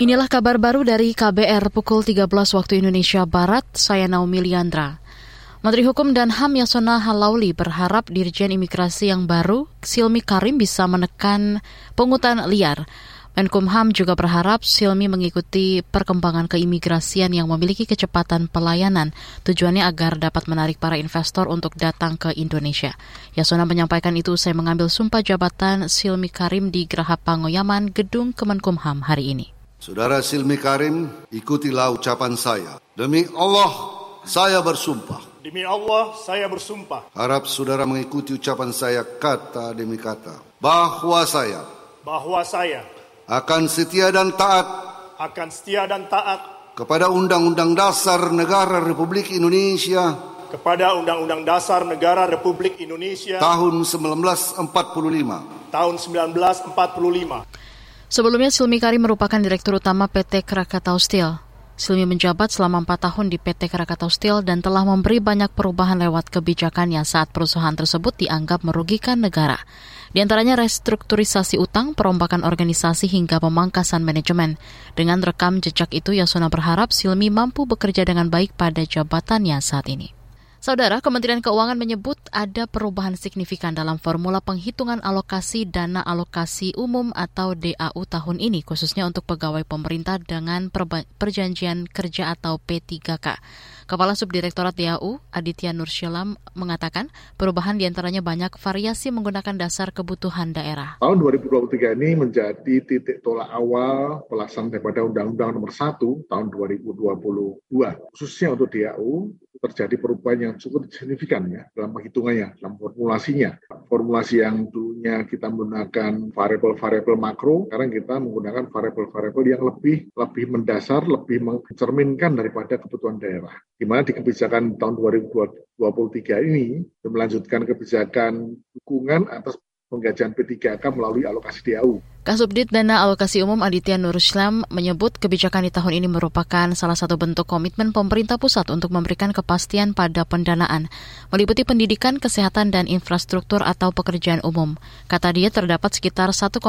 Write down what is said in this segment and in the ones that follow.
Inilah kabar baru dari KBR pukul 13 waktu Indonesia Barat, saya Naomi Liandra. Menteri Hukum dan HAM Yasona Halauli berharap Dirjen Imigrasi yang baru, Silmi Karim bisa menekan pungutan liar. Menkumham juga berharap Silmi mengikuti perkembangan keimigrasian yang memiliki kecepatan pelayanan. Tujuannya agar dapat menarik para investor untuk datang ke Indonesia. Yasona menyampaikan itu usai mengambil sumpah jabatan Silmi Karim di Geraha Pangoyaman, Gedung Kemenkumham hari ini. Saudara Silmi Karim, ikutilah ucapan saya. Demi Allah, saya bersumpah. Demi Allah, saya bersumpah. Harap saudara mengikuti ucapan saya kata demi kata. Bahwa saya. Bahwa saya. Akan setia dan taat. Akan setia dan taat. Kepada Undang-Undang Dasar Negara Republik Indonesia. Kepada Undang-Undang Dasar Negara Republik Indonesia. Tahun 1945. Tahun 1945 Sebelumnya Silmi Karim merupakan Direktur Utama PT Krakatau Steel. Silmi menjabat selama empat tahun di PT Krakatau Steel dan telah memberi banyak perubahan lewat kebijakannya saat perusahaan tersebut dianggap merugikan negara. Di antaranya restrukturisasi utang, perombakan organisasi hingga pemangkasan manajemen. Dengan rekam jejak itu, Yasona berharap Silmi mampu bekerja dengan baik pada jabatannya saat ini. Saudara, Kementerian Keuangan menyebut ada perubahan signifikan dalam formula penghitungan alokasi dana alokasi umum atau DAU tahun ini, khususnya untuk pegawai pemerintah dengan perjanjian kerja atau P3K. Kepala Subdirektorat DAU, Aditya Nursyalam, mengatakan perubahan di antaranya banyak variasi menggunakan dasar kebutuhan daerah. Tahun 2023 ini menjadi titik tolak awal pelaksanaan daripada Undang-Undang Nomor 1 tahun 2022, khususnya untuk DAU terjadi perubahan yang cukup signifikan ya dalam penghitungannya, dalam formulasinya. Formulasi yang dulunya kita menggunakan variabel-variabel makro, sekarang kita menggunakan variabel-variabel yang lebih lebih mendasar, lebih mencerminkan daripada kebutuhan daerah. Di mana di kebijakan tahun 2023 ini melanjutkan kebijakan dukungan atas penggajian P3K melalui alokasi DAU. Kasubdit Dana Alokasi Umum Aditya Nur Islam menyebut kebijakan di tahun ini merupakan salah satu bentuk komitmen pemerintah pusat untuk memberikan kepastian pada pendanaan, meliputi pendidikan, kesehatan, dan infrastruktur atau pekerjaan umum. Kata dia terdapat sekitar 1,3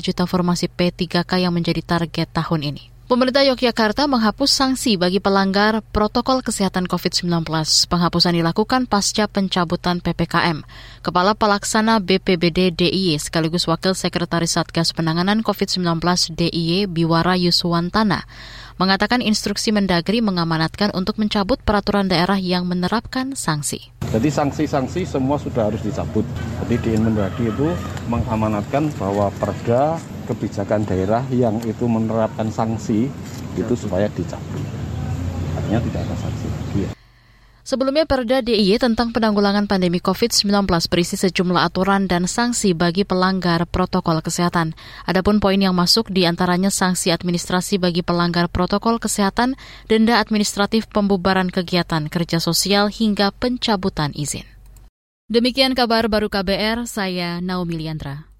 juta formasi P3K yang menjadi target tahun ini. Pemerintah Yogyakarta menghapus sanksi bagi pelanggar protokol kesehatan COVID-19. Penghapusan dilakukan pasca pencabutan PPKM. Kepala Pelaksana BPBD DIY sekaligus Wakil Sekretaris Satgas Penanganan COVID-19 DIY Biwara Yuswantana mengatakan instruksi Mendagri mengamanatkan untuk mencabut peraturan daerah yang menerapkan sanksi. Jadi sanksi-sanksi semua sudah harus dicabut. Jadi di Mendagri itu mengamanatkan bahwa perda kebijakan daerah yang itu menerapkan sanksi itu supaya dicabut. Artinya tidak ada sanksi. Ya. Sebelumnya Perda DIY tentang penanggulangan pandemi COVID-19 berisi sejumlah aturan dan sanksi bagi pelanggar protokol kesehatan. Adapun poin yang masuk di antaranya sanksi administrasi bagi pelanggar protokol kesehatan, denda administratif pembubaran kegiatan kerja sosial hingga pencabutan izin. Demikian kabar baru KBR, saya Naomi Liandra.